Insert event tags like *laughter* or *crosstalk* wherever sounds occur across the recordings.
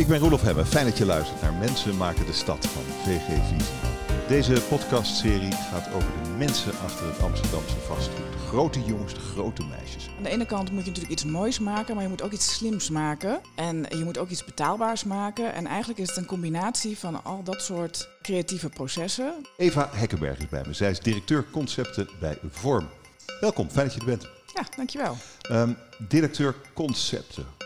Ik ben Roelof Hemmen. Fijn dat je luistert naar Mensen maken de stad van VG Visie. Deze podcastserie gaat over de mensen achter het Amsterdamse vastgoed. De grote jongens, de grote meisjes. Aan de ene kant moet je natuurlijk iets moois maken, maar je moet ook iets slims maken. En je moet ook iets betaalbaars maken. En eigenlijk is het een combinatie van al dat soort creatieve processen. Eva Hekkenberg is bij me. Zij is directeur concepten bij Vorm. Welkom, fijn dat je er bent. Ja, dankjewel. Um, directeur concepten.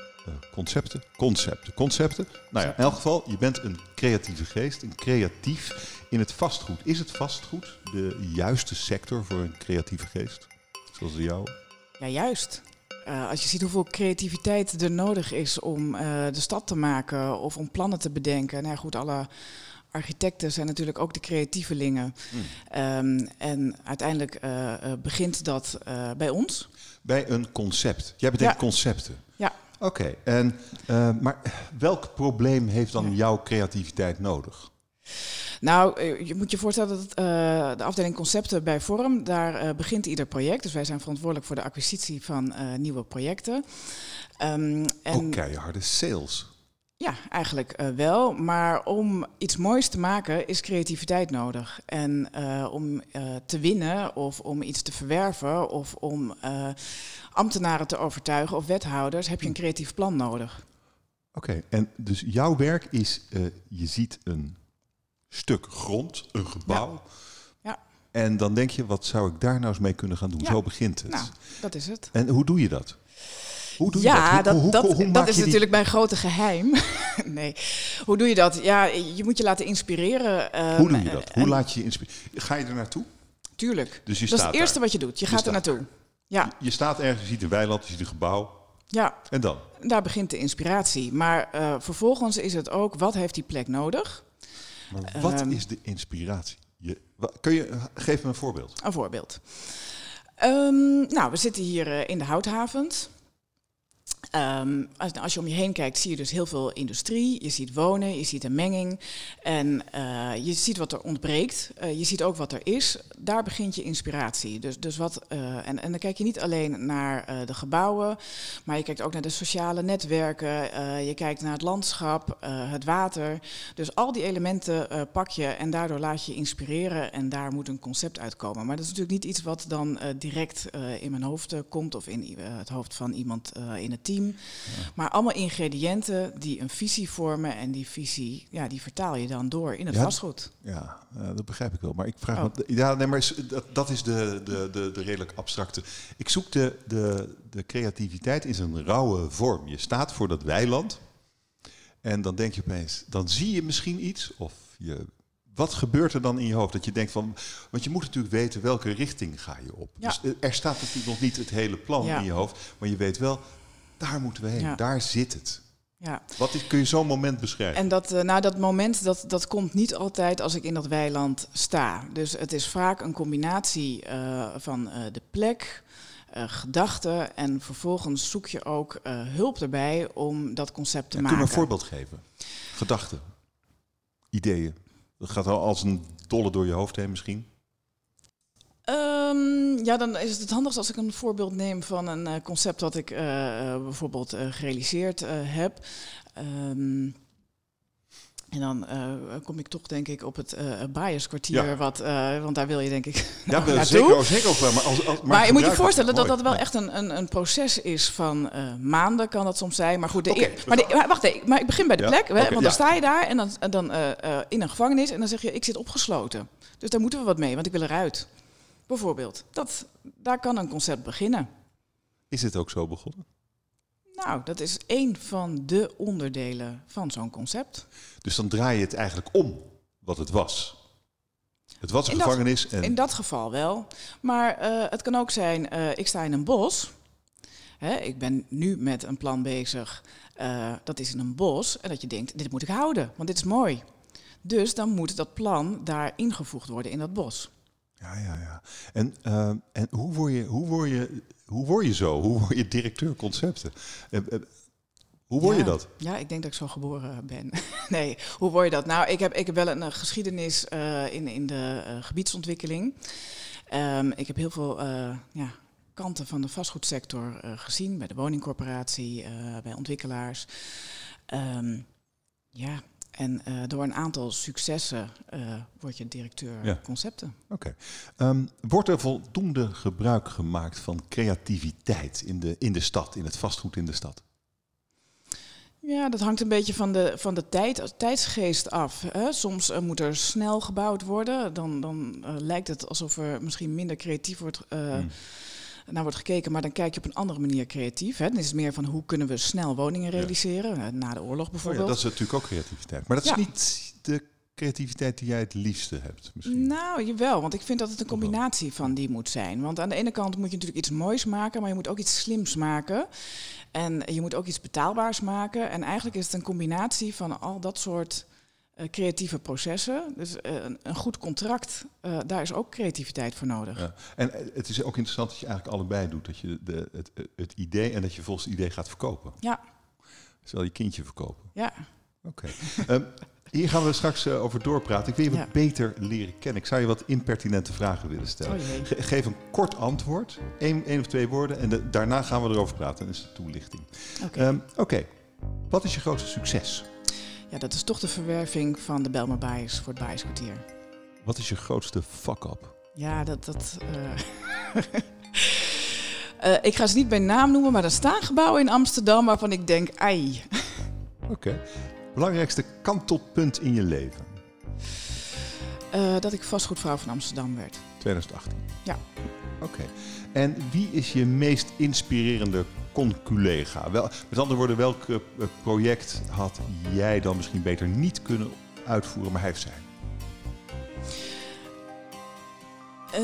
Concepten? Concepten. Concepten. Nou ja, in elk geval, je bent een creatieve geest, een creatief in het vastgoed. Is het vastgoed de juiste sector voor een creatieve geest? Zoals de jouwe? Ja, juist. Uh, als je ziet hoeveel creativiteit er nodig is om uh, de stad te maken of om plannen te bedenken. Nou ja, goed, alle architecten zijn natuurlijk ook de creatievelingen. Hmm. Um, en uiteindelijk uh, begint dat bij ons. Bij een concept. Jij bedenkt ja. concepten. Oké, okay. en maar welk probleem heeft dan jouw creativiteit nodig? Nou, je moet je voorstellen dat uh, de afdeling concepten bij Vorm, daar uh, begint ieder project. Dus wij zijn verantwoordelijk voor de acquisitie van uh, nieuwe projecten. Um, en Ook keiharde sales. Ja, eigenlijk wel. Maar om iets moois te maken is creativiteit nodig. En om te winnen of om iets te verwerven of om ambtenaren te overtuigen of wethouders heb je een creatief plan nodig. Oké, okay, en dus jouw werk is, je ziet een stuk grond, een gebouw. Ja. ja. En dan denk je, wat zou ik daar nou eens mee kunnen gaan doen? Ja. Zo begint het. Nou, dat is het. En hoe doe je dat? Hoe doe je ja, dat? Hoe, dat, hoe, hoe, dat is natuurlijk mijn grote geheim. *laughs* nee. Hoe doe je dat? Ja, je moet je laten inspireren. Um, hoe doe je dat? Hoe laat je je inspireren? Ga je er naartoe? Tuurlijk. Dus je dat is het eerste daar. wat je doet. Je, je gaat er naartoe. Ja. Je, je, staat ergens, je ziet een weiland, je ziet een gebouw. Ja. En dan? Daar begint de inspiratie. Maar uh, vervolgens is het ook, wat heeft die plek nodig? Maar wat um, is de inspiratie? Je, kun je, geef me een voorbeeld. Een voorbeeld. Um, nou, we zitten hier uh, in de Houthavens. Um, als, als, je om je heen kijkt, zie je dus heel veel industrie. Je ziet wonen, je ziet een menging. En uh, je ziet wat er ontbreekt. Uh, je ziet ook wat er is. Daar begint je inspiratie. Dus, dus wat, uh, en, en dan kijk je niet alleen naar de gebouwen, maar je kijkt ook naar de sociale netwerken. je kijkt naar het landschap, het water. Dus al die elementen pak je en daardoor laat je inspireren. En daar moet een concept uitkomen. Maar dat is natuurlijk niet iets wat dan direct in mijn hoofd komt of in het hoofd van iemand in het team. Ja. Maar allemaal ingrediënten die een visie vormen en die visie, ja, die vertaal je dan door in het ja, vastgoed. Ja, uh, dat begrijp ik wel. Maar ik vraag oh. me, ja, nee, maar dat, dat is de, de, de, de redelijk abstracte. Ik zoek de, de, de creativiteit in zijn rauwe vorm. Je staat voor dat weiland en dan denk je opeens, dan zie je misschien iets of je wat gebeurt er dan in je hoofd? Dat je denkt van, want je moet natuurlijk weten welke richting ga je op. Ja. Dus er staat natuurlijk nog niet het hele plan ja. in je hoofd, maar je weet wel, daar moeten we heen, ja. daar zit het. Ja. Wat is, kun je zo'n moment beschrijven? En dat, uh, nou, dat moment dat, dat komt niet altijd als ik in dat weiland sta. Dus het is vaak een combinatie uh, van uh, de plek, gedachten en vervolgens zoek je ook hulp erbij om dat concept te ja, maken. Kun je een voorbeeld geven? Gedachten, ideeën. Dat gaat al als een dolle door je hoofd heen misschien. Um, ja, dan is het handigst als ik een voorbeeld neem van een uh, concept dat ik uh, bijvoorbeeld uh, gerealiseerd heb. Um, en dan kom ik toch denk ik op het Biaskwartier, ja. wat, want daar wil je denk ik Ja, *laughs* nou, zeker, zeker ook wel. Maar, als, als, maar, maar je moet je voorstellen dat dat wel echt een, een, een proces is van maanden, kan dat soms zijn. Maar goed, de okay, eer, maar, de, maar wacht even, maar ik begin bij de ja, plek. Hè, want dan sta je daar en dan, dan in een gevangenis en dan zeg je, ik zit opgesloten. Dus daar moeten we wat mee, want ik wil eruit. Bijvoorbeeld. Dat, daar kan een concept beginnen. Is het ook zo begonnen? Nou, dat is één van de onderdelen van zo'n concept. Dus dan draai je het eigenlijk om wat het was. Het was een in gevangenis. Dat, en... In dat geval wel. Maar uh, het kan ook zijn, uh, ik sta in een bos. Hè, ik ben nu met een plan bezig. Uh, dat is in een bos. En dat je denkt, dit moet ik houden, want dit is mooi. Dus dan moet dat plan daar ingevoegd worden in dat bos. Ja, ja, ja. En, uh, en hoe, word je, hoe, word je, hoe word je zo? Hoe word je directeur concepten? Uh, uh, hoe word ja, je dat? Ja, ik denk dat ik zo geboren ben. *laughs* nee, hoe word je dat? Nou, ik heb, ik heb wel een geschiedenis in, in de gebiedsontwikkeling. Um, ik heb heel veel ja, kanten van de vastgoedsector gezien. Bij de woningcorporatie, bij ontwikkelaars. Um, Ja, en uh, door een aantal successen uh, word je directeur ja. concepten. Oké. Okay. Um, wordt er voldoende gebruik gemaakt van creativiteit in de, in de stad, in het vastgoed in de stad? Ja, dat hangt een beetje van de, van de tijd, tijdsgeest af. Hè. Soms uh, moet er snel gebouwd worden. Dan, dan lijkt het alsof er misschien minder creatief wordt... Hmm naar wordt gekeken, maar dan kijk je op een andere manier creatief. Hè. Dan is het meer van hoe kunnen we snel woningen realiseren, ja. na de oorlog bijvoorbeeld. Oh ja, dat is natuurlijk ook creativiteit. Maar dat is niet de creativiteit die jij het liefste hebt misschien? Nou, jawel, want ik vind dat het een combinatie van die moet zijn. Want aan de ene kant moet je natuurlijk iets moois maken, maar je moet ook iets slims maken. En je moet ook iets betaalbaars maken. En eigenlijk is het een combinatie van al dat soort uh, creatieve processen. Dus uh, een goed contract, uh, daar is ook creativiteit voor nodig. Ja. En het is ook interessant dat je eigenlijk allebei doet. Dat je de, het, het idee en dat je volgens het idee gaat verkopen. Ja. Zal je kindje verkopen? Ja. Oké. Okay. um, hier gaan we straks over doorpraten. Ik wil je wat ja. beter leren kennen. Ik zou je wat impertinente vragen willen stellen. Oh Ge geef een kort antwoord, één, één of twee woorden, en de, daarna gaan we erover praten. Dat is de toelichting. Oké. Okay. Um, okay. Wat is je grootste succes? Ja, dat is toch de verwerving van de Belmer Bias voor het Biaskwartier. Wat is je grootste fuck-up? Ja, dat... dat uh... uh, *laughs* ik ga ze niet bij naam noemen, maar er staan gebouwen in Amsterdam waarvan ik denk, ai. Oké. Okay. Belangrijkste kantelpunt in je leven? Uh, dat ik vastgoedvrouw van Amsterdam werd. 2018? Ja. Oké. En wie is je meest inspirerende conculega? Wel, met andere woorden, welk eh, project had jij dan misschien beter niet kunnen uitvoeren, maar hij heeft zijn?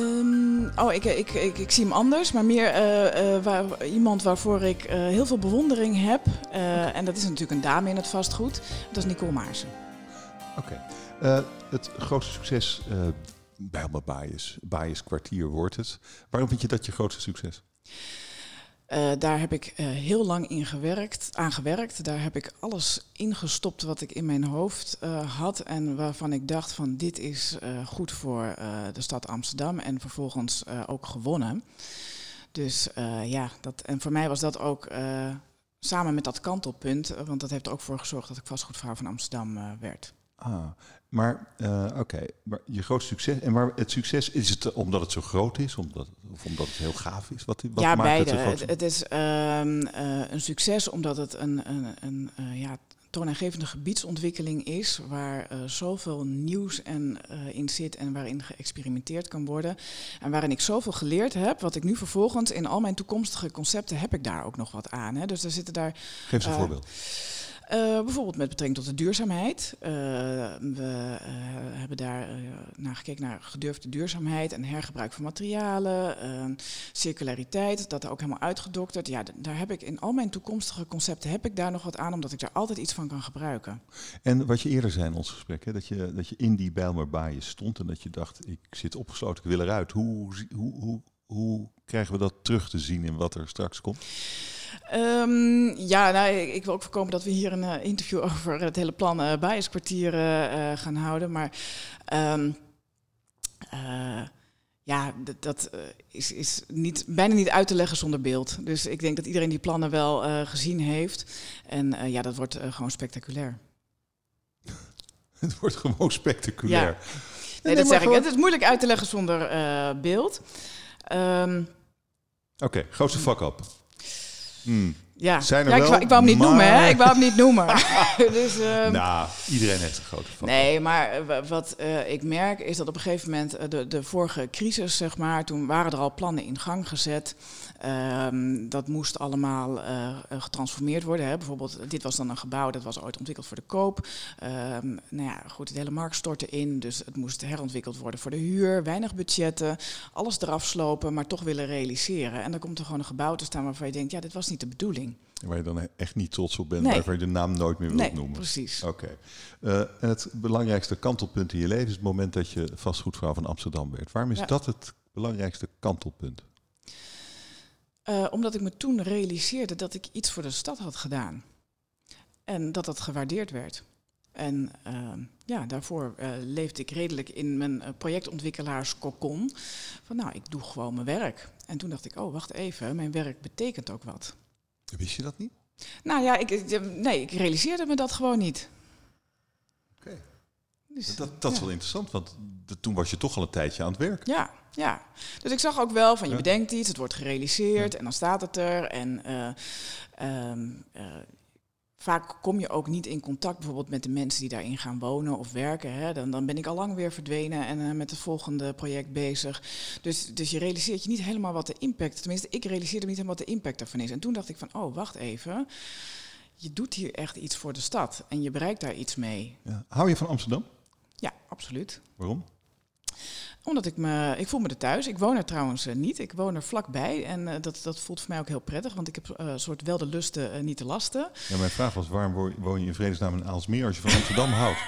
Um, oh, ik, ik, ik, ik, zie hem anders, maar meer uh, uh, waar, iemand waarvoor ik uh, heel veel bewondering heb. Okay. En dat is natuurlijk een dame in het vastgoed. Dat is Nicole Maarsen. Oké. Okay. het grootste succes bij Bias, Bias kwartier wordt het. Waarom vind je dat je grootste succes? Uh, daar heb ik uh, heel lang in gewerkt, aan gewerkt. Daar heb ik alles ingestopt wat ik in mijn hoofd uh, had en waarvan ik dacht van dit is goed voor de stad Amsterdam en vervolgens ook gewonnen. Dus ja, dat, en voor mij was dat ook samen met dat kantelpunt, want dat heeft er ook voor gezorgd dat ik vastgoedvrouw van Amsterdam werd. Ah, maar uh, oké, maar je groot succes. En maar het succes is het omdat het zo groot is, omdat, of omdat het heel gaaf is? Wat, wat ja, maakt beide. het Het, het is um, uh, een succes omdat het een, een, een ja, toonaangevende gebiedsontwikkeling is, waar zoveel nieuws en, in zit en waarin geëxperimenteerd kan worden. En waarin ik zoveel geleerd heb, wat ik nu vervolgens in al mijn toekomstige concepten heb ik daar ook nog wat aan. Hè. Dus er zitten daar. Geef eens een voorbeeld. Uh, bijvoorbeeld met betrekking tot de duurzaamheid. Uh, we uh, hebben daar naar gekeken naar gedurfde duurzaamheid en hergebruik van materialen, circulariteit, dat er ook helemaal uitgedokterd. Ja, daar heb ik in al mijn toekomstige concepten heb ik daar nog wat aan, omdat ik daar altijd iets van kan gebruiken. En wat je eerder zei in ons gesprek, hè, dat, je, dat je in die Bijlmer stond en dat je dacht, ik zit opgesloten, ik wil eruit. Hoe, hoe, hoe, hoe krijgen we dat terug te zien in wat er straks komt? Um, ja, nou, ik, wil ook voorkomen dat we hier een uh, interview *laughs* over het hele plan uh, Bijaskwartier uh, gaan houden. Maar um, ja, dat is, is niet, bijna niet uit te leggen zonder beeld. Dus ik denk dat iedereen die plannen wel gezien heeft. En ja, dat wordt gewoon spectaculair. *laughs* het wordt gewoon spectaculair. Ja. Nee, dat zeg ik. Het is moeilijk uit te leggen zonder beeld. Um, Oké, okay, grootste fuck-up. Hmm. Ja, ja ik, wou, ik wou hem niet noemen, hè? Ik wou hem niet noemen. *laughs* dus, um... Nou, iedereen heeft een grote fout. Nee, maar eh, wat uh, ik merk is dat op een gegeven moment, uh, de, de vorige crisis, zeg maar, toen waren er al plannen in gang gezet. Um, dat moest allemaal uh, getransformeerd worden. Hè. Bijvoorbeeld, dit was dan een gebouw dat was ooit ontwikkeld voor de koop. Um, nou ja, goed, de hele markt stortte in, dus het moest herontwikkeld worden voor de huur. Weinig budgetten, alles eraf slopen, maar toch willen realiseren. En dan komt er gewoon een gebouw te staan waarvan je denkt, ja, dit was niet de bedoeling. Waar je dan echt niet trots op bent, nee. waarvan je de naam nooit meer wilt nee, noemen. precies. Oké. Okay. Uh, en het belangrijkste kantelpunt in je leven is het moment dat je vastgoedvrouw van Amsterdam werd. Waarom is ja. dat het belangrijkste kantelpunt? Uh, omdat ik me toen realiseerde dat ik iets voor de stad had gedaan. En dat dat gewaardeerd werd. En uh, ja, daarvoor uh, leefde ik redelijk in mijn projectontwikkelaarskokon. Van nou, ik doe gewoon mijn werk. En toen dacht ik, oh, wacht even, mijn werk betekent ook wat. Wist je dat niet? Nou ja, ik, nee, ik realiseerde me dat gewoon niet. Dus, dat dat is wel interessant, want toen was je toch al een tijdje aan het werk. Ja, ja. Dus ik zag ook wel van je bedenkt iets, het wordt gerealiseerd en dan staat het er. En uh, vaak kom je ook niet in contact bijvoorbeeld met de mensen die daarin gaan wonen of werken. Hè. Dan, dan ben ik al lang weer verdwenen en uh, met het volgende project bezig. Dus, dus je realiseert je niet helemaal wat de impact, tenminste ik realiseerde niet helemaal wat de impact daarvan is. En toen dacht ik van, oh wacht even, je doet hier echt iets voor de stad en je bereikt daar iets mee. Ja. Hou je van Amsterdam? Ja, absoluut. Waarom? Omdat ik me, ik voel me er thuis. Ik woon er trouwens uh, niet. Ik woon er vlakbij. En uh, dat, dat voelt voor mij ook heel prettig, want ik heb een uh, soort wel de lusten, niet de lasten. Ja, mijn vraag was, waarom woon je in vredesnaam in Aalsmeer als je van Amsterdam houdt?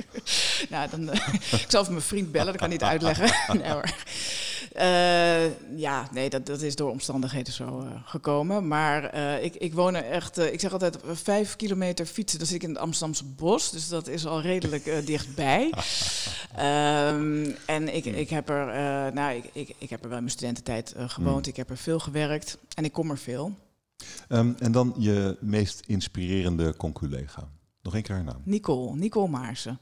*laughs* nou, dan, *laughs* ik zal even mijn vriend bellen, dat kan niet uitleggen. *laughs* nee, hoor. Uh, ja, nee, dat, dat is door omstandigheden zo uh, gekomen. Maar uh, ik, ik woon er echt, ik zeg altijd, vijf kilometer fietsen. Dan zit ik in het Amsterdamse bos, dus dat is al redelijk dichtbij. um, en ik, ik, heb er, nou, ik, ik, ik heb er wel in mijn studententijd gewoond. Mm. Ik heb er veel gewerkt en ik kom er veel. Um, en dan je meest inspirerende conculega. Nog één keer haar naam. Nicole, Nicole Maarsen.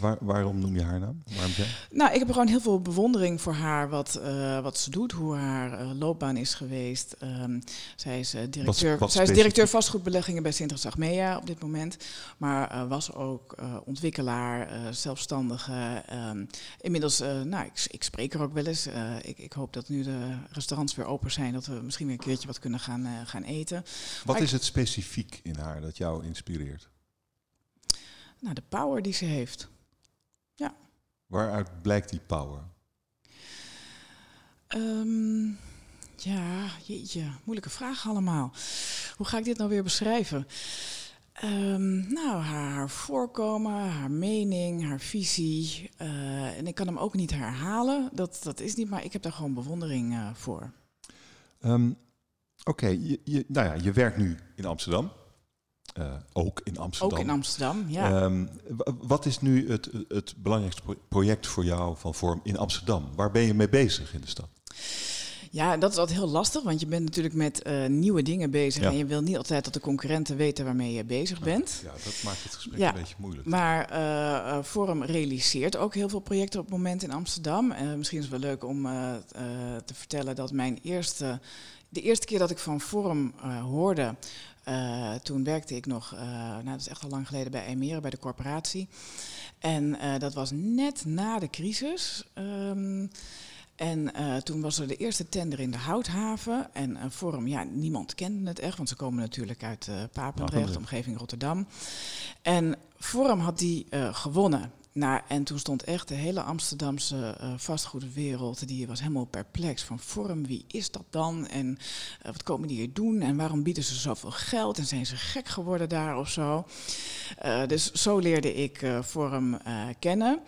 Waar, waarom noem je haar naam? Waarom zij? Nou, ik heb gewoon heel veel bewondering voor haar, wat, uh, wat ze doet, hoe haar uh, loopbaan is geweest. Um, zij is, uh, directeur, wat, wat zij is directeur vastgoedbeleggingen bij Sint Achmea op dit moment, maar was ook ontwikkelaar, zelfstandige. Um, inmiddels, nou, ik, ik, spreek er ook wel eens. ik, ik, hoop dat nu de restaurants weer open zijn, dat we misschien weer een keertje wat kunnen gaan, gaan eten. Wat maar is het specifiek in haar dat jou inspireert? Nou, de power die ze heeft. Ja. Waaruit blijkt die power? Um, ja, jeetje, moeilijke vraag allemaal. Hoe ga ik dit nou weer beschrijven? Um, nou, haar, haar, voorkomen, haar mening, haar visie. Uh, en ik kan hem ook niet herhalen. Dat, dat is niet, maar ik heb daar gewoon bewondering uh, voor. Um, Oké, okay, je, je, nou ja, je werkt nu in Amsterdam. Uh, ook in Amsterdam. Ook in Amsterdam, ja. Um, wat is nu het, het belangrijkste project voor jou van Vorm in Amsterdam? Waar ben je mee bezig in de stad? Ja, dat is altijd heel lastig, want je bent natuurlijk met uh, nieuwe dingen bezig. Ja. En je wil niet altijd dat de concurrenten weten waarmee je bezig bent. Ja, dat maakt het gesprek ja. een beetje moeilijk. Maar uh, Forum realiseert ook heel veel projecten op het moment in Amsterdam. Uh, misschien is het wel leuk om te vertellen dat mijn eerste, de eerste keer dat ik van Forum hoorde, uh, toen werkte ik nog, uh, nou dat is echt al lang geleden bij Emere, bij de corporatie. En uh, dat was net na de crisis. Um, en toen was er de eerste tender in de Houthaven. En Forum, ja, niemand kende het echt, want ze komen natuurlijk uit Papendrecht, omgeving Rotterdam. En Forum had die gewonnen. Nou, en toen stond echt de hele Amsterdamse uh, vastgoedwereld, die was helemaal perplex van vorm. Wie is dat dan? En uh, wat komen die hier doen? En waarom bieden ze zoveel geld? En zijn ze gek geworden daar of zo? Uh, dus zo leerde ik Forum kennen.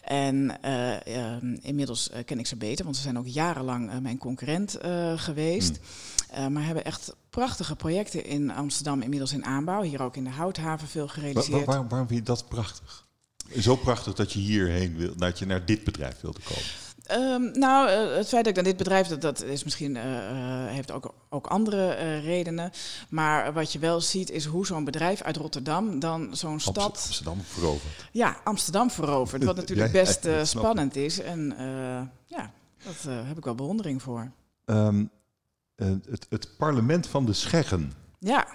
En ehm, inmiddels ken ik ze beter, want ze zijn ook jarenlang mijn concurrent geweest. Hmm. maar hebben echt prachtige projecten in Amsterdam inmiddels in aanbouw. Hier ook in de Houthaven veel gerealiseerd. Waar, waar, waarom vind je dat prachtig? Zo prachtig dat je hierheen wil, dat je naar dit bedrijf wilde komen. Um, nou, uh, het feit dat ik naar dit bedrijf, dat, dat is misschien, uh, heeft ook, ook andere uh, redenen. Maar wat je wel ziet, is hoe zo'n bedrijf uit Rotterdam dan zo'n stad... Amsterdam verovert. Ja, Amsterdam verovert. Wat *laughs* natuurlijk best spannend is. En ja, dat heb ik wel bewondering voor. Um, het, het parlement van de Scheggen. Ja.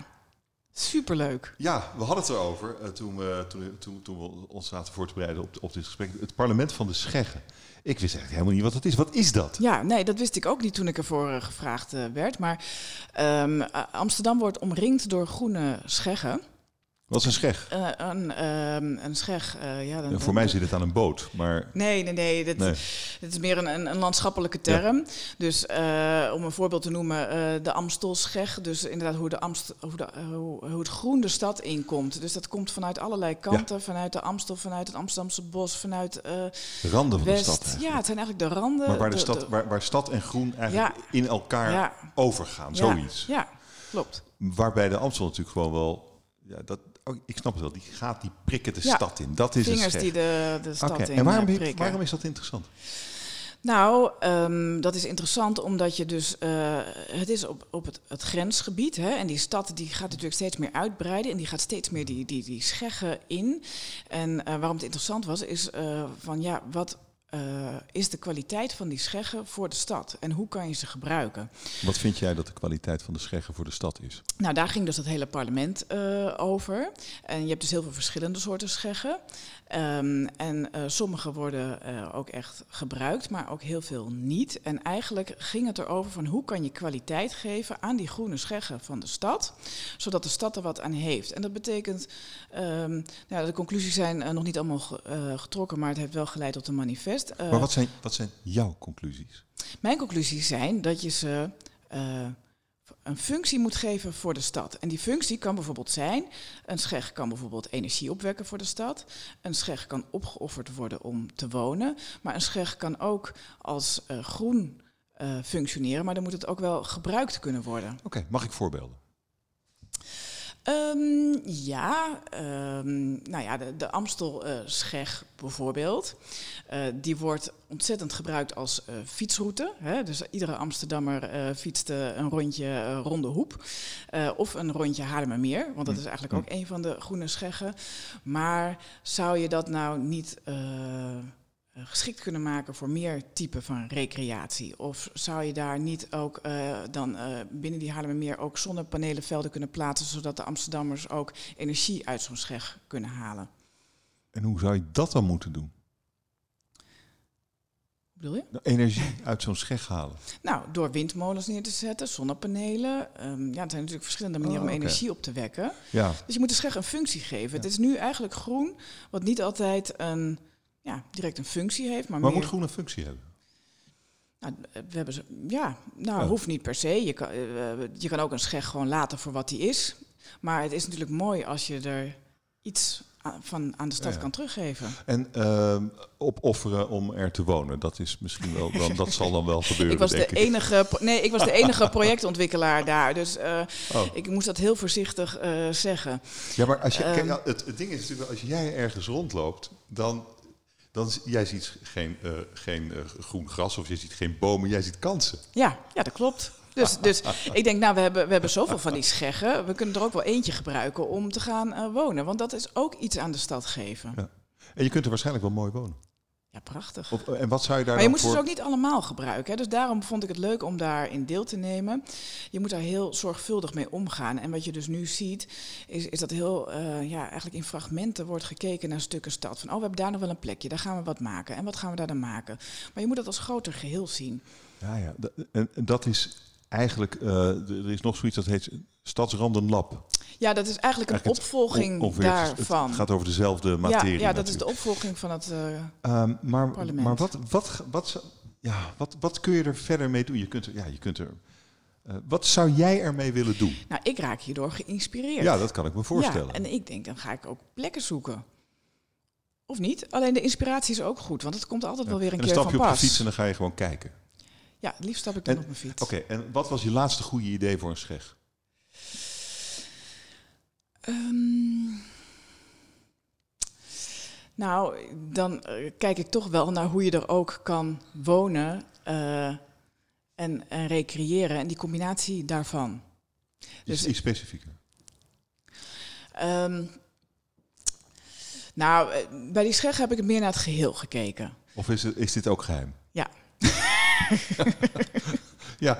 Superleuk. Ja, we hadden het erover uh, toen, we, toen, toen, toen, we ons zaten voor te bereiden op, op dit gesprek. Het parlement van de Scheggen. Ik wist eigenlijk helemaal niet wat het is. Wat is dat? Ja, nee, dat wist ik ook niet toen ik ervoor uh, gevraagd uh, werd. Maar um, Amsterdam wordt omringd door groene scheggen. Wat is een scheg? Uh, een, um, een scheg, uh, ja, dan, ja, Voor mij zit het aan een boot, maar... Nee, nee, nee. Dit, nee. dit is meer een, een, een landschappelijke term. Ja. Dus uh, om een voorbeeld te noemen, de Amstelscheg. Dus inderdaad hoe, de Amst, hoe, de, hoe, hoe, het groen de stad inkomt. Dus dat komt vanuit allerlei kanten. Ja. Vanuit de Amstel, vanuit het Amsterdamse bos, vanuit De randen van West. de stad eigenlijk. Ja, het zijn eigenlijk de randen. Maar waar, de, de stad, waar, waar stad en groen eigenlijk in elkaar overgaan, zoiets. Ja, klopt. Waarbij de Amstel natuurlijk gewoon wel... Ja, dat, oh, ik snap het wel, die gaat die prikken de ja, stad in. Dat is vingers het die de, de stad okay. in En waarom, prikken. waarom is dat interessant? Nou, um, dat is interessant omdat je dus, uh, het is op, op het, het grensgebied hè, en die stad die gaat natuurlijk steeds meer uitbreiden en die gaat steeds meer die, die, die scheggen in. En uh, waarom het interessant was, is uh, van ja, wat uh, is de kwaliteit van die scheggen voor de stad en hoe kan je ze gebruiken? Wat vind jij dat de kwaliteit van de scheggen voor de stad is? Nou, daar ging dus het hele parlement uh, over. En je hebt dus heel veel verschillende soorten scheggen. Um, en uh, sommige worden ook echt gebruikt, maar ook heel veel niet. En eigenlijk ging het erover van hoe kan je kwaliteit geven aan die groene scheggen van de stad, zodat de stad er wat aan heeft. En dat betekent, um, nou, de conclusies zijn nog niet allemaal getrokken, maar het heeft wel geleid tot een manifest. Uh, maar wat zijn, wat zijn jouw conclusies? Mijn conclusies zijn dat je ze uh, een functie moet geven voor de stad. En die functie kan bijvoorbeeld zijn: een scheg kan bijvoorbeeld energie opwekken voor de stad. Een scheg kan opgeofferd worden om te wonen. Maar een scheg kan ook als uh, groen functioneren, maar dan moet het ook wel gebruikt kunnen worden. Oké, okay, mag ik voorbeelden? Um, ja, um, nou ja, de, de Amstel-scheg uh, bijvoorbeeld. Uh, die wordt ontzettend gebruikt als uh, fietsroute. Hè? Dus iedere Amsterdammer fietst een rondje Ronde Hoep. of een rondje Haarlemmermeer, want dat is eigenlijk ook een van de groene scheggen. Maar zou je dat nou niet geschikt kunnen maken voor meer typen van recreatie? Of zou je daar niet ook uh, dan uh, binnen die Haarlemmermeer ook zonnepanelenvelden kunnen plaatsen, zodat de Amsterdammers ook energie uit zo'n scheg kunnen halen? En hoe zou je dat dan moeten doen? Bedoel je? De energie uit zo'n scheg halen. Nou, door windmolens neer te zetten, zonnepanelen. Um, ja, er zijn natuurlijk verschillende manieren oh, om okay. energie op te wekken. Ja. Dus je moet de scheg een functie geven. Ja. Het is nu eigenlijk groen, wat niet altijd een ja, direct een functie heeft. Maar, maar meer... moet groen een functie hebben? Nou, we hebben ze, ja, nou, hoeft niet per se. Je kan, uh, je kan ook een scheg gewoon laten voor wat die is. Maar het is natuurlijk mooi als je er iets van aan de stad ja, kan teruggeven. En uh, opofferen om er te wonen, dat is misschien wel, dan, dat zal dan wel *laughs* gebeuren. ik was de ik. enige, nee, ik was de enige *laughs* projectontwikkelaar daar, dus uh, oh. ik moest dat heel voorzichtig uh, zeggen. Ja, maar als je, um, kijk, het, het ding is natuurlijk, als jij ergens rondloopt, dan dan jij ziet geen, uh, geen uh, groen gras of je ziet geen bomen, jij ziet kansen. Ja, ja dat klopt. Dus, dus *laughs* ik denk, nou, we hebben, we hebben zoveel van die scheggen. We kunnen er ook wel eentje gebruiken om te gaan uh, wonen. Want dat is ook iets aan de stad geven. Ja. En je kunt er waarschijnlijk wel mooi wonen. Ja, prachtig. Of, en wat zou je daar maar je moet voor... ze dus ook niet allemaal gebruiken. Hè? Dus daarom vond ik het leuk om daarin deel te nemen. Je moet daar heel zorgvuldig mee omgaan. En wat je dus nu ziet, is, is dat heel uh, ja, eigenlijk in fragmenten wordt gekeken naar stukken stad. Van oh, we hebben daar nog wel een plekje, daar gaan we wat maken. En wat gaan we daar dan maken? Maar je moet dat als groter geheel zien. Ja, ja. En, en dat is eigenlijk, uh, er is nog zoiets dat heet Stadsrandenlab. Ja, dat is eigenlijk een opvolging daarvan. Het gaat over dezelfde materie. Ja, ja dat is de opvolging van het uh, um, maar, parlement. Maar wat, wat, wat, ja, wat, wat kun je er verder mee doen? Je kunt er, ja, je kunt er, uh, wat zou jij ermee willen doen? Nou, ik raak hierdoor geïnspireerd. Ja, dat kan ik me voorstellen. Ja, en ik denk, dan ga ik ook plekken zoeken. Of niet? Alleen de inspiratie is ook goed, want het komt altijd ja. wel weer een en keer van pas. Dan stap je op de fiets en dan ga je gewoon kijken. Ja, het liefst stap ik dan en, op mijn fiets. Oké, okay, en wat was je laatste goede idee voor een scheg? Um, nou, dan uh, kijk ik toch wel naar hoe je er ook kan wonen uh, en, en recreëren en die combinatie daarvan. Dus iets specifieker. Um, nou, bij die scheg heb ik meer naar het geheel gekeken. Of is, het, is dit ook geheim? Ja. *laughs* ja,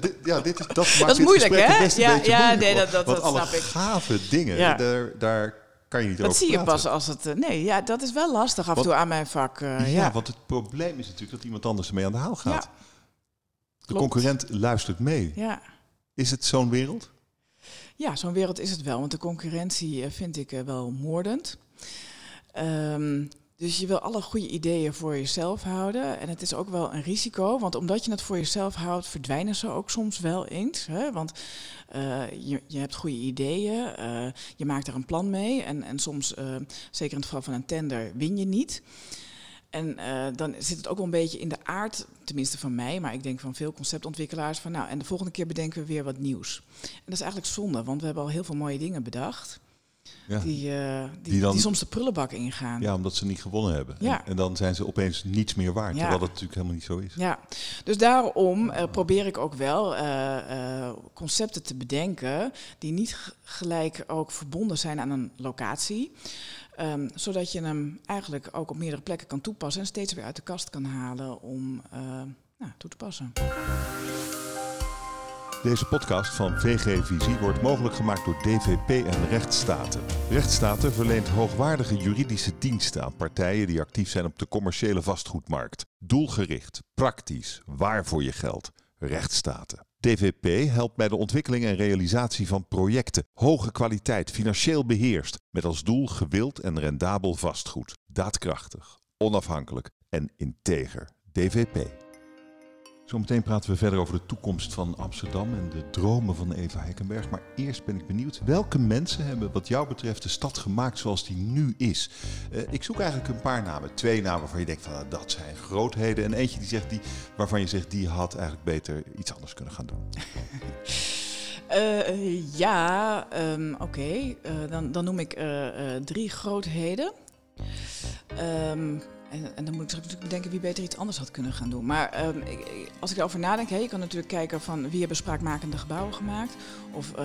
dit, ja, dit is, dat maakt is moeilijk, hè? Ja, ja nee, dat, dat, dat alle snap ik. gave dingen, ja. daar, daar kan je niet dat over zie je pas als het... Uh, nee, ja, dat is wel lastig af en toe aan mijn vak. Uh, ja, ja, want het probleem is natuurlijk dat iemand anders ermee aan de haal gaat. Ja. De Klopt. concurrent luistert mee. Ja, Is het zo'n wereld? ja zo'n wereld is het wel. Want de concurrentie vind ik wel moordend. Um, dus je wil alle goede ideeën voor jezelf houden. En het is ook wel een risico, want omdat je het voor jezelf houdt, verdwijnen ze ook soms wel eens. Hè? Want uh, je, je, hebt goede ideeën, uh, je maakt er een plan mee. En, en soms, uh, zeker in het geval van een tender, win je niet. En dan zit het ook wel een beetje in de aard, tenminste van mij, maar ik denk van veel conceptontwikkelaars, van nou, en de volgende keer bedenken we weer wat nieuws. En dat is eigenlijk zonde, want we hebben al heel veel mooie dingen bedacht. Ja. Die, uh, die, die, soms de prullenbak ingaan. Ja, omdat ze niet gewonnen hebben. Ja. En, en, dan zijn ze opeens niets meer waard, terwijl dat natuurlijk helemaal niet zo is. Ja, dus daarom uh, probeer ik ook wel uh, concepten te bedenken die niet gelijk ook verbonden zijn aan een locatie. Um, zodat je hem eigenlijk ook op meerdere plekken kan toepassen en steeds weer uit de kast kan halen om nou, toe te passen. Deze podcast van VG Visie wordt mogelijk gemaakt door DVP en Rechtsstaten. Rechtsstaten verleent hoogwaardige juridische diensten aan partijen die actief zijn op de commerciële vastgoedmarkt. Doelgericht, praktisch, waar voor je geld. Rechtsstaten. DVP helpt bij de ontwikkeling en realisatie van projecten. Hoge kwaliteit, financieel beheerst. Met als doel gewild en rendabel vastgoed. Daadkrachtig, onafhankelijk en integer. DVP. Zometeen praten we verder over de toekomst van Amsterdam en de dromen van Eva Hekkenberg. Maar eerst ben ik benieuwd, welke mensen hebben wat jou betreft de stad gemaakt zoals die nu is? Uh, ik zoek eigenlijk een paar namen. Twee namen waarvan je denkt van nou, dat zijn grootheden. En eentje die zegt die, waarvan je zegt die had eigenlijk beter iets anders kunnen gaan doen. Uh, *laughs* ja, um, oké. Uh, dan, dan noem ik drie grootheden. Um, en, dan moet ik natuurlijk bedenken wie beter iets anders had kunnen gaan doen. Maar um, ik, als ik erover nadenk, hè, je kan natuurlijk kijken van wie hebben spraakmakende gebouwen gemaakt. Of uh,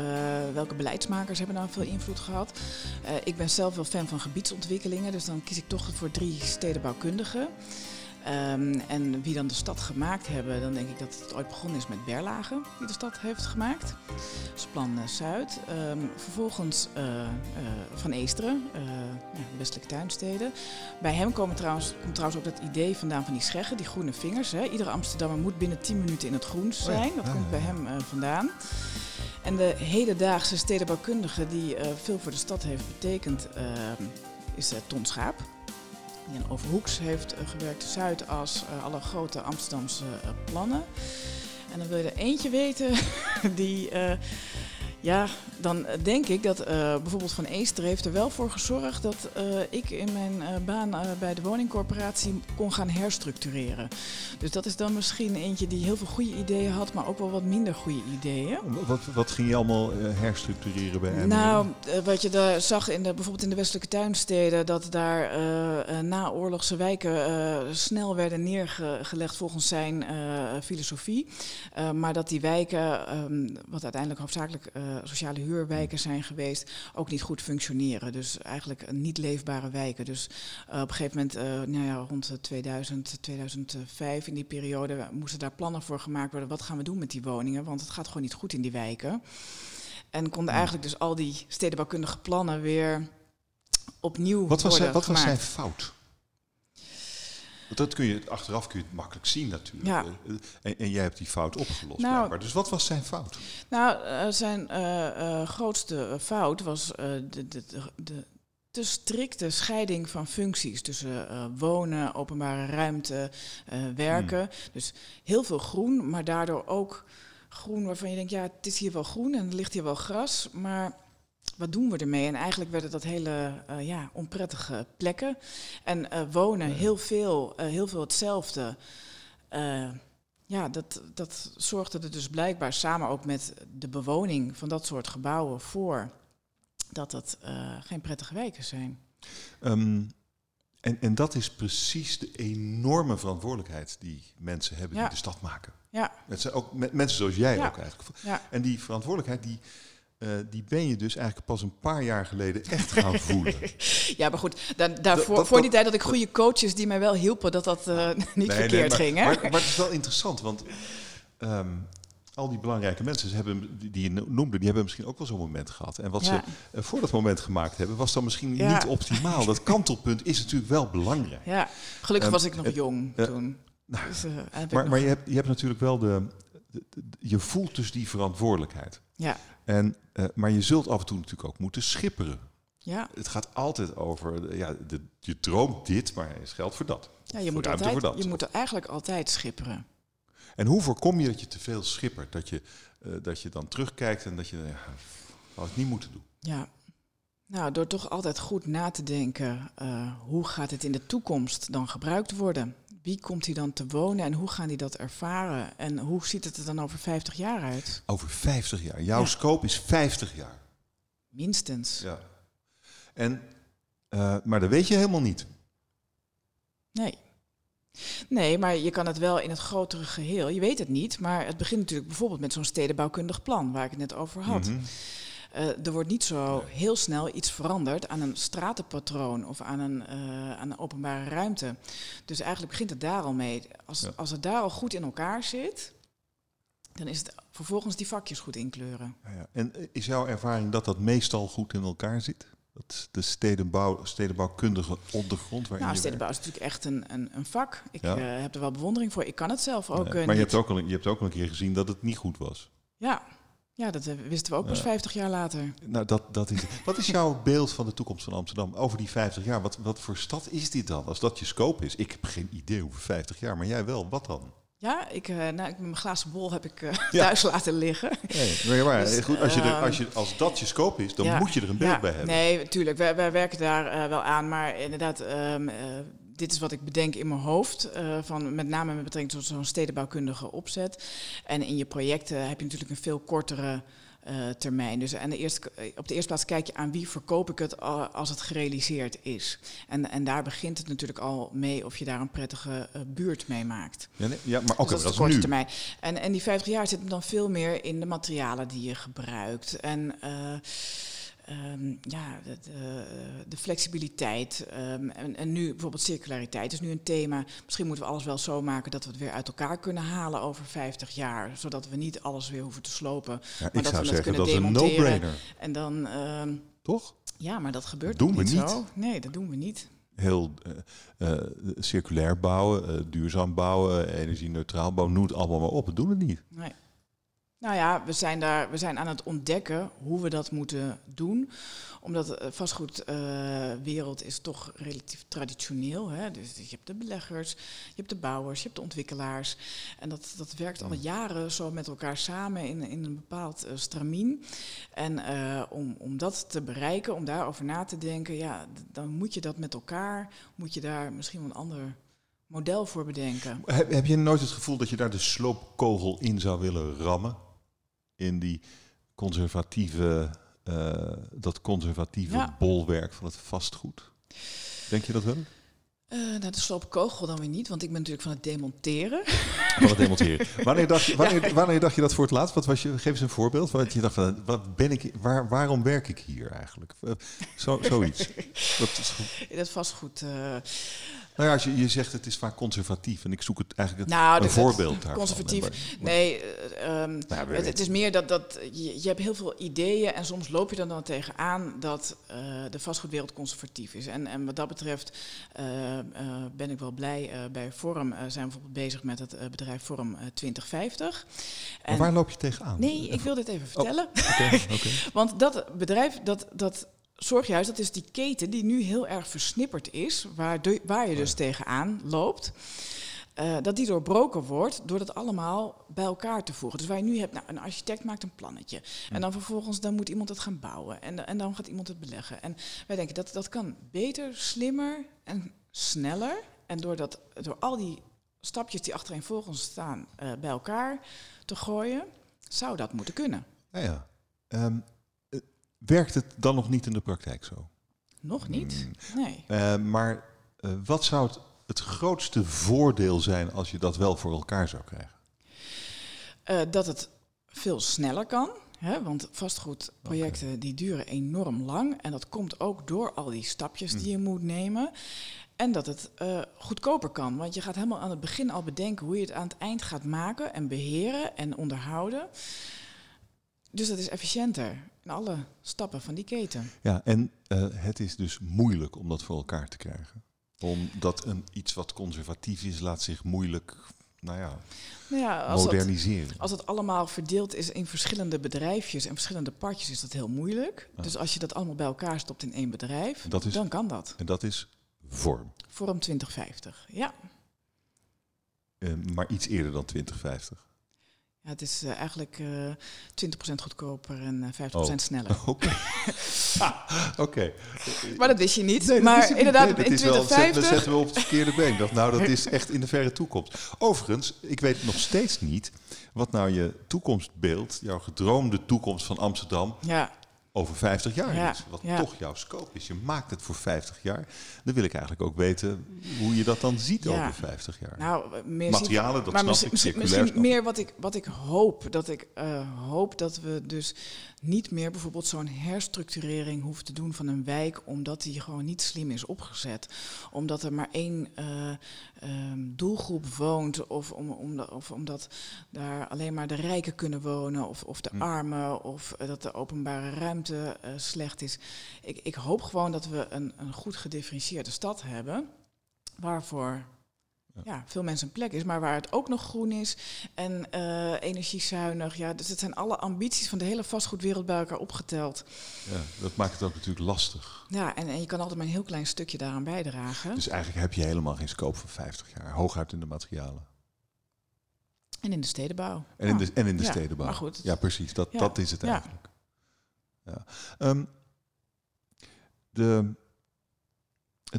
welke beleidsmakers hebben daar veel invloed gehad. Uh, ik ben zelf wel fan van gebiedsontwikkelingen, dus dan kies ik toch voor drie stedenbouwkundigen. Um, en wie dan de stad gemaakt hebben, dan denk ik dat het ooit begonnen is met Berlage, die de stad heeft gemaakt. Dat is plan uh, Zuid. Um, vervolgens uh, uh, Van Eesteren, ja, westelijke tuinsteden. Bij hem komen trouwens, komt trouwens ook dat idee vandaan van die scheggen, die groene vingers. Hè. Iedere Amsterdammer moet binnen 10 minuten in het groen zijn. Dat komt bij hem vandaan. En de hedendaagse stedenbouwkundige die veel voor de stad heeft betekend, ehm, is Ton Schaap Overhoeks heeft uh, gewerkt, Zuidas, uh, alle grote Amsterdamse uh, plannen. En dan wil je er eentje weten *laughs* die ja, dan denk ik dat uh, bijvoorbeeld Van Eester heeft er wel voor gezorgd dat uh, ik in mijn uh, baan bij de woningcorporatie kon gaan herstructureren. Dus dat is dan misschien eentje die heel veel goede ideeën had, maar ook wel wat minder goede ideeën. Wat, wat ging je allemaal herstructureren bij hem? Nou, wat je daar zag in de, bijvoorbeeld in de westelijke tuinsteden, dat daar naoorlogse wijken snel werden neergelegd volgens zijn filosofie. maar dat die wijken, um, wat uiteindelijk hoofdzakelijk sociale huurwijken zijn geweest, ook niet goed functioneren. Dus eigenlijk niet leefbare wijken. Dus uh, op een gegeven moment, uh, nou ja, rond 2000, 2005, in die periode, moesten daar plannen voor gemaakt worden. Wat gaan we doen met die woningen? Want het gaat gewoon niet goed in die wijken. En konden eigenlijk dus al die stedenbouwkundige plannen weer opnieuw wat was worden Wat was zijn fout? Dat kun je achteraf kun je het makkelijk zien natuurlijk. Ja. Eh, en, en, jij hebt die fout opgelost. Nou, dus wat was zijn fout? Nou, uh, zijn uh, uh, grootste fout was de, de, de, de te strikte scheiding van functies tussen wonen, openbare ruimte, werken. Hmm. Dus heel veel groen, maar daardoor ook groen waarvan je denkt, ja, het is hier wel groen en er ligt hier wel gras, maar wat doen we ermee? En eigenlijk werden dat hele uh, ja, onprettige plekken. En uh, wonen heel veel, uh, heel veel hetzelfde. ja, dat, dat zorgde er dus blijkbaar samen ook met de bewoning van dat soort gebouwen voor dat het geen prettige wijken zijn. Um, en, en dat is precies de enorme verantwoordelijkheid die mensen hebben ja. die de stad maken. Ja. Het zijn ook mensen zoals jij ja. ook eigenlijk. Ja. En die verantwoordelijkheid die uh, die ben je dus eigenlijk pas een paar jaar geleden echt gaan *laughs* voelen. ja, maar goed, da daarvoor, dat, voor die tijd dat ik goede coaches die mij wel hielpen, dat dat uh, *laughs* niet nee, verkeerd nee, maar, ging. Hè? Maar, maar, het is wel interessant, want um, al die belangrijke mensen hebben, die je noemde, die hebben misschien ook wel zo'n moment gehad. En wat ja. ze uh, voor dat moment gemaakt hebben, was dan misschien ja. niet optimaal. Dat kantelpunt is natuurlijk wel belangrijk. Ja, gelukkig um, was ik nog jong toen. Nou, dus, maar, maar je, hebt, je hebt natuurlijk wel de, de, de, je voelt dus die verantwoordelijkheid. Ja. En, uh, maar je zult af en toe natuurlijk ook moeten schipperen. Ja. Het gaat altijd over, ja, de, je droomt dit, maar er is geld voor dat. Ja, je, moet, altijd, voor dat. je moet er eigenlijk altijd schipperen. En hoe voorkom je dat je te veel schippert? Dat je, uh, dat je dan terugkijkt en dat je, ja, had het niet moeten doen. Ja, nou, door toch altijd goed na te denken, uh, hoe gaat het in de toekomst dan gebruikt worden? Wie komt hier dan te wonen en hoe gaan die dat ervaren? En hoe ziet het er dan over 50 jaar uit? Over 50 jaar? Jouw ja. scope is 50 jaar? Minstens. Ja. En, uh, maar dat weet je helemaal niet. Nee. Nee, maar je kan het wel in het grotere geheel. Je weet het niet, maar het begint natuurlijk bijvoorbeeld met zo'n stedenbouwkundig plan waar ik het net over had. Mm uh, er wordt niet zo heel snel iets veranderd aan een stratenpatroon of aan een, uh, aan een openbare ruimte. Dus eigenlijk begint het daar al mee. Als, ja. als het daar al goed in elkaar zit, dan is het vervolgens die vakjes goed inkleuren. Ja, en is jouw ervaring dat dat meestal goed in elkaar zit? Dat de stedenbouw, stedenbouwkundige ondergrond waarin Nou, stedenbouw is natuurlijk echt een, een, een vak. Ik ja. uh, heb er wel bewondering voor. Ik kan het zelf ook Maar je hebt, ook al, je hebt ook al een keer gezien dat het niet goed was. Ja, ja, dat wisten we ook pas ja. 50 jaar later. Nou, dat, dat is, wat is jouw *laughs* beeld van de toekomst van Amsterdam over die 50 jaar? Wat, wat voor stad is dit dan? Als dat je scope is. Ik heb geen idee over 50 jaar, maar jij wel. Wat dan? Ja, ik, uh, nou, mijn glazen bol heb ik uh, *laughs* ja. thuis laten liggen. Nee, maar, *laughs* dus, goed, als, je er, als, je, als dat je scope is, dan ja, moet je er een beeld bij hebben. Nee, natuurlijk. Wij, wij werken daar uh, wel aan. Maar inderdaad, um, dit is wat ik bedenk in mijn hoofd, uh, van met name met betrekking tot zo'n stedenbouwkundige opzet. En in je projecten heb je natuurlijk een veel kortere uh, termijn. Dus aan de eerste, op de eerste plaats kijk je aan wie verkoop ik het als het gerealiseerd is. En, en daar begint het natuurlijk al mee of je daar een prettige uh, buurt mee maakt. Ja, nee, ja maar ook dus dat, is de korte termijn. En, en die 50 jaar zit dan veel meer in de materialen die je gebruikt. En uh, Um, ja, de, de, de flexibiliteit. Um, en, en, nu bijvoorbeeld circulariteit is nu een thema. Misschien moeten we alles wel zo maken dat we het weer uit elkaar kunnen halen over 50 jaar. Zodat we niet alles weer hoeven te slopen. Ja, maar dat we het kunnen dat demonteren. Is een no-brainer. En dan. Um, Toch? Ja, maar dat gebeurt doen we niet, niet zo. Nee, dat doen we niet. Heel uh, uh, circulair bouwen, uh, duurzaam bouwen, energie-neutraal bouwen, noem het allemaal maar op. Dat doen we niet. Nee. Nou ja, we zijn, daar, we zijn aan het ontdekken hoe we dat moeten doen. Omdat de vastgoedwereld uh, is toch relatief traditioneel. Hè? Dus je hebt de beleggers, je hebt de bouwers, je hebt de ontwikkelaars. En dat, dat werkt al jaren zo met elkaar samen in, in een bepaald uh, stramien. En uh, om, om dat te bereiken, om daarover na te denken, ja, dan moet je dat met elkaar, moet je daar misschien wel een ander model voor bedenken. Heb, heb je nooit het gevoel dat je daar de sloopkogel in zou willen rammen? In die conservatieve, uh, dat conservatieve ja. bolwerk van het vastgoed. Denk je dat wel? Uh, nou, de sloopkogel dan weer niet, want ik ben natuurlijk van het demonteren. Van het demonteren. *laughs* wanneer, dacht je, wanneer, wanneer dacht je dat voor het laatst? Wat was je, geef eens een voorbeeld. Wat je dacht van, wat ben ik, waar, waarom werk ik hier eigenlijk? Zo, zoiets. *laughs* dat, is het vastgoed. Uh, nou ja, als je, je zegt het is vaak conservatief en ik zoek het eigenlijk het, nou, een voorbeeld daarvan. Conservatief, nee, uh, um, nou, het, het, is meer dat, dat je, je hebt heel veel ideeën en soms loop je er dan tegenaan dat uh, de vastgoedwereld conservatief is. En, en wat dat betreft uh, ben ik wel blij. bij Forum zijn we bijvoorbeeld bezig met het bedrijf Forum 2050. En waar loop je tegenaan? Nee, ik wil dit even vertellen. Oh, okay, okay. Want dat bedrijf, dat, dat zorg juist, dat is die keten die nu heel erg versnipperd is, waar, de, waar je dus tegenaan loopt. Uh, dat die doorbroken wordt door dat allemaal bij elkaar te voegen. Dus waar je nu hebt, nou, een architect maakt een plannetje. En dan vervolgens dan moet iemand het gaan bouwen. En, en dan gaat iemand het beleggen. En wij denken dat dat kan beter, slimmer en sneller. En door, dat, door al die stapjes die achterin volgens staan uh, bij elkaar te gooien, zou dat moeten kunnen. Ja, ja. Um, Werkt het dan nog niet in de praktijk zo? Nog niet, mm. nee. Uh, maar uh, wat zou het, het, grootste voordeel zijn als je dat wel voor elkaar zou krijgen? Uh, dat het veel sneller kan. Hè, want vastgoedprojecten okay. die duren enorm lang. En dat komt ook door al die stapjes die je moet nemen. En dat het goedkoper kan. Want je gaat helemaal aan het begin al bedenken hoe je het aan het eind gaat maken en beheren en onderhouden. Dus dat is efficiënter in alle stappen van die keten. Ja, en uh, het is dus moeilijk om dat voor elkaar te krijgen. Omdat een, iets wat conservatief is, laat zich moeilijk nou ja, nou ja als moderniseren. Als het allemaal verdeeld is in verschillende bedrijfjes en verschillende partjes, is dat heel moeilijk. Dus als je dat allemaal bij elkaar stopt in één bedrijf, is, dan kan dat. En dat is vorm. Vorm 2050, ja. Uh, maar iets eerder dan 2050. Ja, het is uh, eigenlijk uh, 20% goedkoper en uh, 50% oh. sneller. *laughs* Oké. *laughs* ah, okay. Maar dat wist je niet. Nee, maar inderdaad, nee, in 2050... Wel, zetten we op het verkeerde been. Dacht, nou, dat is *laughs* echt in de verre toekomst. Overigens, ik weet nog steeds niet wat nou je toekomstbeeld, jouw gedroomde toekomst van Amsterdam, ja. Over 50 jaar Ja, is. Wat ja. toch jouw scope is. Je maakt het voor 50 jaar. Dan wil ik eigenlijk ook weten hoe je dat dan ziet Ja. over 50 jaar. Nou, meer Materialen, dat maar snap misschien, ik, misschien- circulair misschien snap ik. meer wat ik, wat ik hoop. Dat ik eh, hoop dat we dus niet meer bijvoorbeeld zo'n herstructurering hoeven te doen van een wijk, omdat die gewoon niet slim is opgezet. Omdat er maar één eh, ehm, doelgroep woont, of, om, om, of omdat daar alleen maar de rijken kunnen wonen, of, of de Hm. armen, of eh, dat de openbare ruimte eh, slecht is. Ik, ik hoop gewoon dat we een, een goed gedifferentieerde stad hebben, waarvoor ja, veel mensen een plek is, maar waar het ook nog groen is en eh, energiezuinig. Ja, dus het zijn alle ambities van de hele vastgoedwereld bij elkaar opgeteld. Ja, dat maakt het ook natuurlijk lastig. Ja, en, en je kan altijd maar een heel klein stukje daaraan bijdragen. Dus eigenlijk heb je helemaal geen scope voor 50 jaar. Hooguit in de materialen. en in de stedenbouw. En in de, en in de Ja, stedenbouw. maar goed. Ja, precies. Dat, Ja. dat is het Ja. eigenlijk. Ehm, de,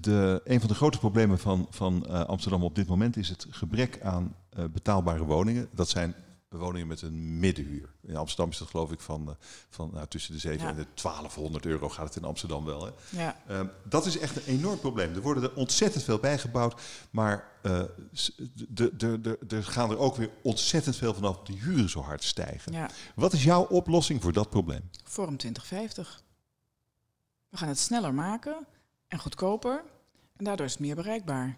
de, een van de grote problemen van, van eh, Amsterdam op dit moment is het gebrek aan eh, betaalbare woningen. Dat zijn woningen met een middenhuur. In Amsterdam is dat geloof ik van, eh, van nou, tussen de 7 Ja. en de 1200 euro gaat het in Amsterdam wel. Hè? Ja, Ehm, dat is echt een enorm probleem. Er worden er ontzettend veel bijgebouwd, maar s- de- de- de- er gaan er ook weer ontzettend veel vanaf de huren zo hard stijgen. ja. Wat is jouw oplossing voor dat probleem? Forum 2050. We gaan het sneller maken en goedkoper. En daardoor is het meer bereikbaar.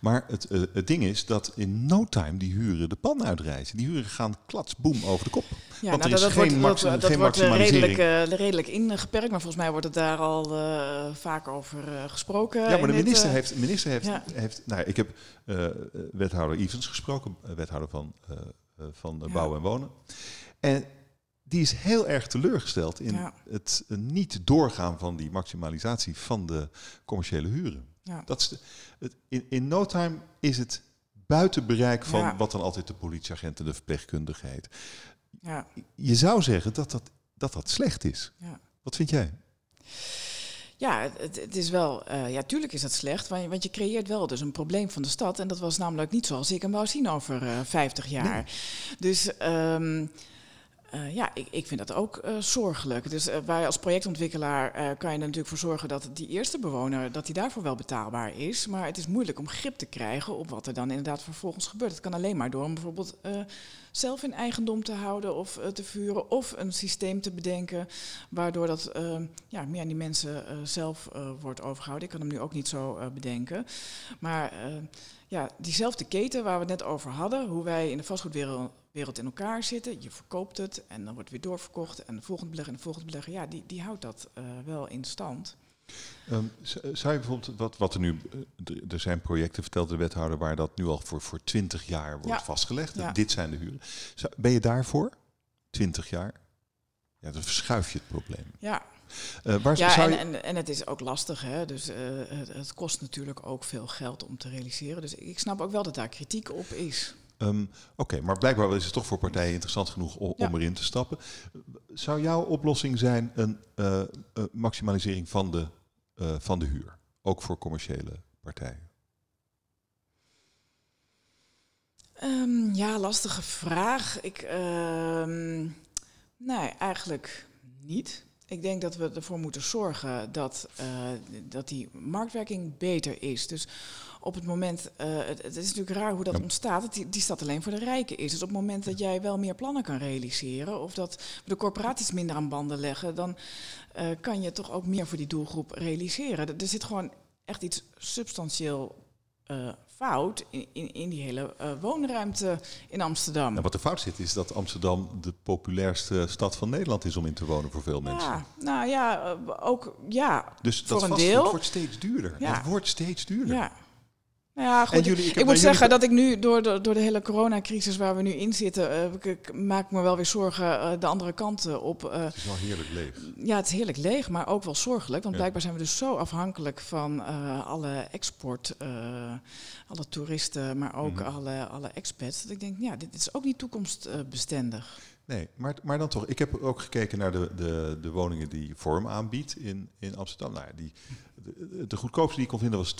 Maar het, eh, het ding is dat in no time die huren de pan uitreizen. Die huren gaan klatsboom over de kop. Ja, Want er nou, is dat, geen wordt, dat, geen wordt eh, redelijk, eh, redelijk ingeperkt, maar volgens mij wordt het daar al vaak over gesproken. Ja, maar de minister heeft, minister heeft, ja. heeft nou, ik heb wethouder Evans gesproken, wethouder van, van Ja. Bouwen en Wonen. En die is heel erg teleurgesteld in Ja. het niet doorgaan van die maximalisatie van de commerciële huren. Ja. Dat is de- het, in, in no time is het buiten bereik van Ja. wat dan altijd de politieagent en de verpleegkundige heet. Ja, Je zou zeggen dat dat, dat, dat slecht is. ja. Wat vind jij? Ja, het- het, is wel, eh, ja, tuurlijk is dat slecht, want je, want je creëert wel dus een probleem van de stad. En dat was namelijk niet zoals ik hem wou zien over eh 50 jaar. Dus ehm, eh, ja, ik, ik vind dat ook eh, zorgelijk. Dus eh, wij als projectontwikkelaar kan je er natuurlijk voor zorgen dat die eerste bewoner, dat die daarvoor wel betaalbaar is. Maar het is moeilijk om grip te krijgen op wat er dan inderdaad vervolgens gebeurt. Het kan alleen maar door om bijvoorbeeld zelf in eigendom te houden of te vuren. Of een systeem te bedenken waardoor dat ja, meer aan die mensen zelf wordt overgehouden. Ik kan hem nu ook niet zo bedenken. Maar ja, diezelfde keten waar we het net over hadden, hoe wij in de vastgoedwereld wereld in elkaar zitten. Je verkoopt het en dan wordt het weer doorverkocht. En de volgende belegger en de volgende belegger, ja, die, die houdt dat eh, wel in stand. Ehm, z- zou je bijvoorbeeld, wat, wat er nu, eh, er zijn projecten, vertelt de wethouder, waar dat nu al voor, voor 20 jaar wordt Ja. vastgelegd. Ja. Dit zijn de huren. Zou- ben je daarvoor? 20 jaar? Ja, dan verschuif je het probleem. Ja, Eh, waar ja zou en, je, en, en het is ook lastig. Hè? Dus eh, het, het kost natuurlijk ook veel geld om te realiseren. Dus ik snap ook wel dat daar kritiek op is. Ehm, Oké, maar blijkbaar is het toch voor partijen interessant genoeg om, Ja. om erin te stappen. Zou jouw oplossing zijn een eh, maximalisering van de, eh, van de huur? Ook voor commerciële partijen? Ehm, ja, lastige vraag. Ik, ehm, nee, eigenlijk niet. Ik denk dat we ervoor moeten zorgen dat, eh, dat die marktwerking beter is. Dus op het moment, eh, het, het is natuurlijk raar hoe dat Ja. ontstaat, dat die, die stad alleen voor de rijken is. Dus op het moment dat jij wel meer plannen kan realiseren, of dat de corporaties minder aan banden leggen, dan eh, kan je toch ook meer voor die doelgroep realiseren. Er, er zit gewoon echt iets substantieel eh, fout in, in, in die hele woonruimte in Amsterdam. Nou, wat er fout zit is dat Amsterdam de populairste stad van Nederland is om in te wonen voor veel mensen. nou ja, ook ja. Dus Voor dat een deel. wordt steeds duurder. Ja. Het wordt steeds duurder. ja. Nou ja, goed. jullie- ik moet zeggen dat ik nu door de, door de hele coronacrisis waar we nu in zitten, eh, ik, ik maak me wel weer zorgen eh, de andere kant eh, op. Het is wel heerlijk leeg. ja, het is heerlijk leeg, maar ook wel zorgelijk. Want Ja. blijkbaar zijn we dus zo afhankelijk van alle export, alle toeristen, maar ook Mhm. alle, alle expats. Dat ik denk, ja, dit is ook niet toekomstbestendig. Nee, maar, maar dan toch. Ik heb ook gekeken naar de, de, de woningen die Vorm aanbiedt in, in Amsterdam. Nou, ja, die, de, de goedkoopste die ik kon vinden was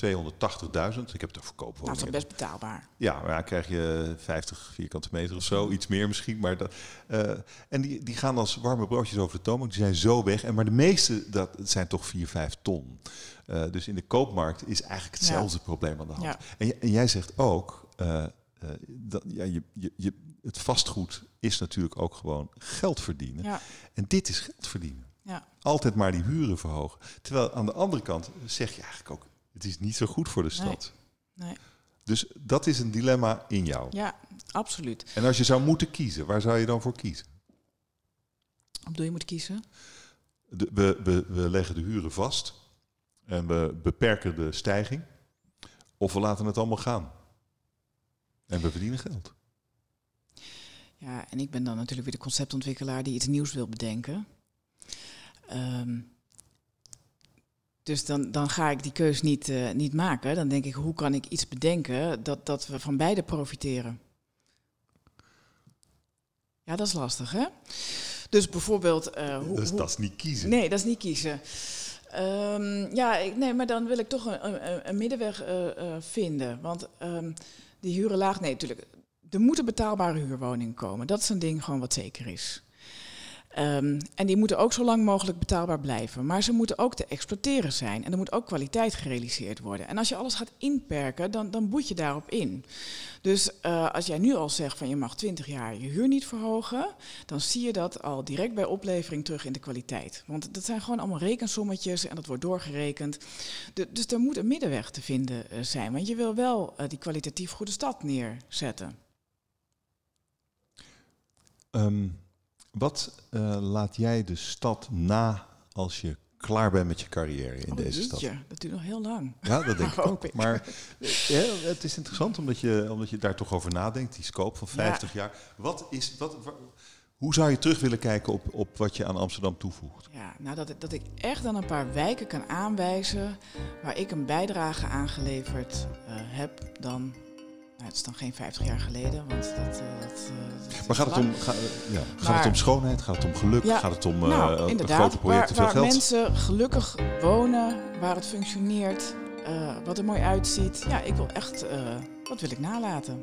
280.000. Ik heb het verkoop Nou, dat is best betaalbaar. Ja, maar dan krijg je 50 vierkante meter of zo, iets meer misschien. Maar dat, eh, en die, die gaan als warme broodjes over de toon, die zijn zo weg. En maar de meeste, dat zijn toch 4, 5 ton. Uh, dus in de koopmarkt is eigenlijk hetzelfde ja. probleem aan de hand. Ja. En, en, jij zegt ook, uh, dat, ja, je, je, je, het vastgoed is natuurlijk ook gewoon geld verdienen. Ja. En dit is geld verdienen. Ja. Altijd maar die huren verhogen. Terwijl aan de andere kant zeg je eigenlijk ook, het is niet zo goed voor de stad. Nee. nee. Dus dat is een dilemma in jou. Ja, absoluut. En als je zou moeten kiezen, waar zou je dan voor kiezen? Wat bedoel je moet kiezen? De, we, we, we leggen de huren vast en we beperken de stijging. Of we laten het allemaal gaan. En we verdienen geld. Ja, en ik ben dan natuurlijk weer de conceptontwikkelaar die iets nieuws wil bedenken. Um, dus dan, dan ga ik die keus niet, uh, niet maken. Dan denk ik, hoe kan ik iets bedenken dat, dat we van beide profiteren? Ja, dat is lastig, hè? Dus bijvoorbeeld... Uh, hoe, dus hoe, dat is niet kiezen? Nee, dat is niet kiezen. Um, ja, ik, nee, maar dan wil ik toch een, een, een middenweg uh, vinden. Want um, die hurenlaag, nee, natuurlijk, er moeten betaalbare huurwoningen komen. Dat is een ding gewoon wat zeker is. Um, en die moeten ook zo lang mogelijk betaalbaar blijven. Maar ze moeten ook te exploiteren zijn. En er moet ook kwaliteit gerealiseerd worden. En als je alles gaat inperken, dan, dan boet je daarop in. Dus uh, als jij nu al zegt van je mag 20 jaar je huur niet verhogen, dan zie je dat al direct bij oplevering terug in de kwaliteit. Want dat zijn gewoon allemaal rekensommetjes en dat wordt doorgerekend. Dus er moet een middenweg te vinden uh, zijn. Want je wil wel uh, die kwalitatief goede stad neerzetten. Um, wat uh, laat jij de stad na als je klaar bent met je carrière in oh, deze jeetje, stad? Dat duurt nog heel lang. Ja, dat denk *laughs* ik ook. Maar ja, het is interessant omdat je, omdat je daar toch over nadenkt, die scope van 50 ja. jaar. Wat is, wat, hoe zou je terug willen kijken op, op wat je aan Amsterdam toevoegt? Ja, nou dat, dat ik echt dan een paar wijken kan aanwijzen waar ik een bijdrage aangeleverd uh, heb dan nou, het is dan geen 50 jaar geleden, want dat. Uh, dat, uh, dat maar gaat, het om, ga, ja, gaat maar, het om schoonheid? Gaat het om geluk? Ja, gaat het om uh, nou, grote projecten, waar, veel waar geld? mensen gelukkig wonen, waar het functioneert, wat er mooi uitziet. Ja, ik wil echt. wat wil ik nalaten?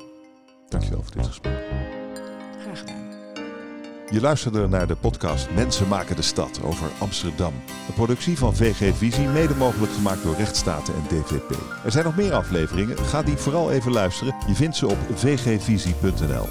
Dankjewel voor dit gesprek. Graag gedaan. Je luisterde naar de podcast Mensen maken de stad over Amsterdam. Een productie van VG Visie, mede mogelijk gemaakt door Rechtsstaten en DVP. Er zijn nog meer afleveringen, ga die vooral even luisteren. Je vindt ze op vgvisie.nl.